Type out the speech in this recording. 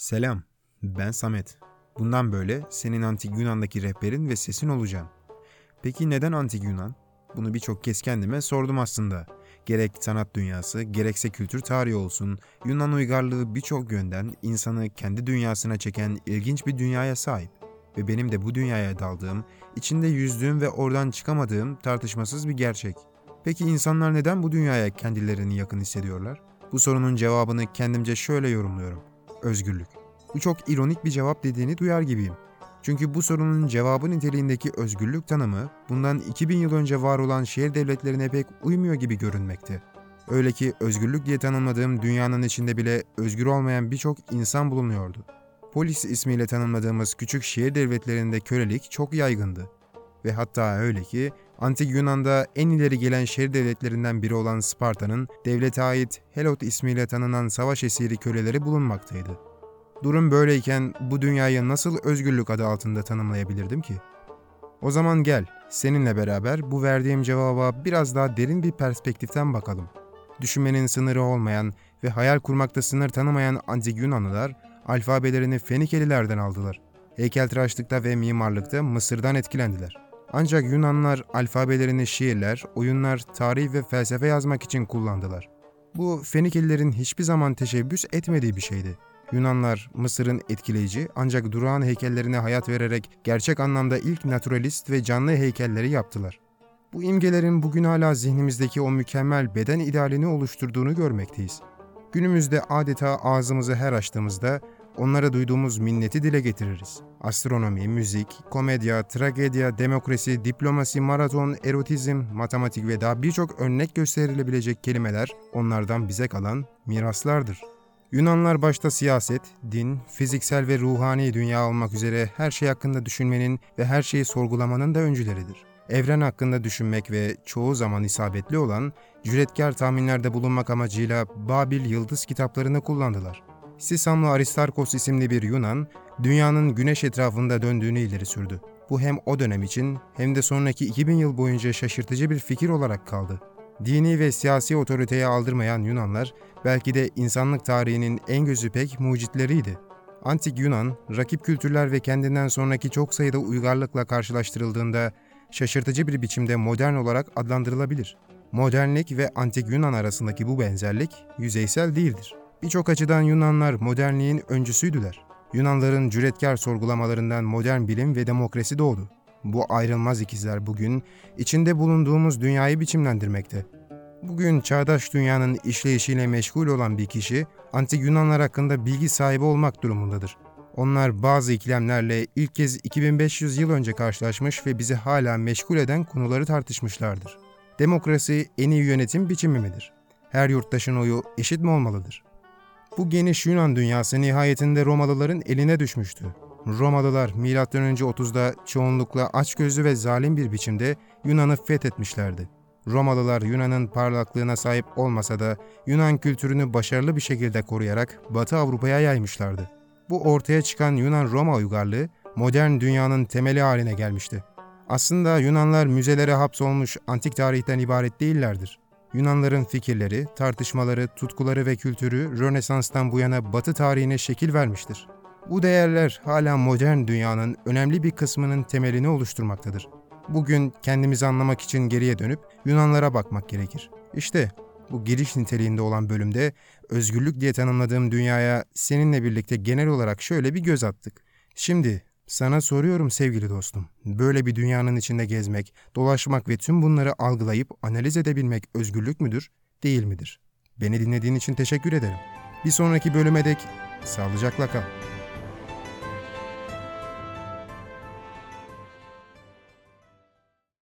Selam, ben Samet. Bundan böyle senin antik Yunan'daki rehberin ve sesin olacağım. Peki neden antik Yunan? Bunu birçok kez kendime sordum aslında. Gerek sanat dünyası, gerekse kültür tarihi olsun, Yunan uygarlığı birçok yönden insanı kendi dünyasına çeken ilginç bir dünyaya sahip. Ve benim de bu dünyaya daldığım, içinde yüzdüğüm ve oradan çıkamadığım tartışmasız bir gerçek. Peki insanlar neden bu dünyaya kendilerini yakın hissediyorlar? Bu sorunun cevabını kendimce şöyle yorumluyorum. Özgürlük. Bu çok ironik bir cevap dediğini duyar gibiyim. Çünkü bu sorunun cevabı niteliğindeki özgürlük tanımı bundan 2000 yıl önce var olan şehir devletlerine pek uymuyor gibi görünmekte. Öyle ki özgürlük diye tanımladığım dünyanın içinde bile özgür olmayan birçok insan bulunuyordu. Polis ismiyle tanımladığımız küçük şehir devletlerinde kölelik çok yaygındı. Ve hatta öyle ki Antik Yunan'da en ileri gelen şehir devletlerinden biri olan Sparta'nın devlete ait Helot ismiyle tanınan savaş esiri köleleri bulunmaktaydı. Durum böyleyken bu dünyayı nasıl özgürlük adı altında tanımlayabilirdim ki? O zaman gel, seninle beraber bu verdiğim cevaba biraz daha derin bir perspektiften bakalım. Düşünmenin sınırı olmayan ve hayal kurmakta sınır tanımayan antik Yunanlılar alfabelerini Fenikelilerden aldılar. Heykeltıraşlıkta ve mimarlıkta Mısır'dan etkilendiler. Ancak Yunanlar alfabelerini şiirler, oyunlar, tarih ve felsefe yazmak için kullandılar. Bu Fenikelilerin hiçbir zaman teşebbüs etmediği bir şeydi. Yunanlar Mısır'ın etkileyici ancak durağan heykellerine hayat vererek gerçek anlamda ilk naturalist ve canlı heykelleri yaptılar. Bu imgelerin bugün hala zihnimizdeki o mükemmel beden idealini oluşturduğunu görmekteyiz. Günümüzde adeta ağzımızı her açtığımızda onlara duyduğumuz minneti dile getiririz. Astronomi, müzik, komedya, tragedya, demokrasi, diplomasi, maraton, erotizm, matematik ve daha birçok örnek gösterilebilecek kelimeler onlardan bize kalan miraslardır. Yunanlar başta siyaset, din, fiziksel ve ruhani dünya olmak üzere her şey hakkında düşünmenin ve her şeyi sorgulamanın da öncüleridir. Evren hakkında düşünmek ve çoğu zaman isabetli olan cüretkar tahminlerde bulunmak amacıyla Babil yıldız kitaplarını kullandılar. Sisamlı Aristarkos isimli bir Yunan, dünyanın güneş etrafında döndüğünü ileri sürdü. Bu hem o dönem için hem de sonraki 2000 yıl boyunca şaşırtıcı bir fikir olarak kaldı. Dini ve siyasi otoriteye aldırmayan Yunanlar belki de insanlık tarihinin en gözü pek mucitleriydi. Antik Yunan, rakip kültürler ve kendinden sonraki çok sayıda uygarlıkla karşılaştırıldığında şaşırtıcı bir biçimde modern olarak adlandırılabilir. Modernlik ve antik Yunan arasındaki bu benzerlik yüzeysel değildir. Birçok açıdan Yunanlar modernliğin öncüsüydüler. Yunanların cüretkar sorgulamalarından modern bilim ve demokrasi doğdu. Bu ayrılmaz ikizler bugün içinde bulunduğumuz dünyayı biçimlendirmekte. Bugün çağdaş dünyanın işleyişiyle meşgul olan bir kişi, antik Yunanlar hakkında bilgi sahibi olmak durumundadır. Onlar bazı iklemlerle ilk kez 2500 yıl önce karşılaşmış ve bizi hala meşgul eden konuları tartışmışlardır. Demokrasi en iyi yönetim biçimi midir? Her yurttaşın oyu eşit mi olmalıdır? Bu geniş Yunan dünyası nihayetinde Romalıların eline düşmüştü. Romalılar M.Ö. 30'da çoğunlukla açgözlü ve zalim bir biçimde Yunan'ı fethetmişlerdi. Romalılar Yunan'ın parlaklığına sahip olmasa da Yunan kültürünü başarılı bir şekilde koruyarak Batı Avrupa'ya yaymışlardı. Bu ortaya çıkan Yunan-Roma uygarlığı modern dünyanın temeli haline gelmişti. Aslında Yunanlar müzelere hapsolmuş antik tarihten ibaret değillerdir. Yunanların fikirleri, tartışmaları, tutkuları ve kültürü Rönesans'tan bu yana Batı tarihine şekil vermiştir. Bu değerler hala modern dünyanın önemli bir kısmının temelini oluşturmaktadır. Bugün kendimizi anlamak için geriye dönüp Yunanlara bakmak gerekir. İşte bu giriş niteliğinde olan bölümde özgürlük diye tanımladığım dünyaya seninle birlikte genel olarak şöyle bir göz attık. Şimdi sana soruyorum sevgili dostum. Böyle bir dünyanın içinde gezmek, dolaşmak ve tüm bunları algılayıp analiz edebilmek özgürlük müdür, değil midir? Beni dinlediğin için teşekkür ederim. Bir sonraki bölüme dek sağlıcakla kal.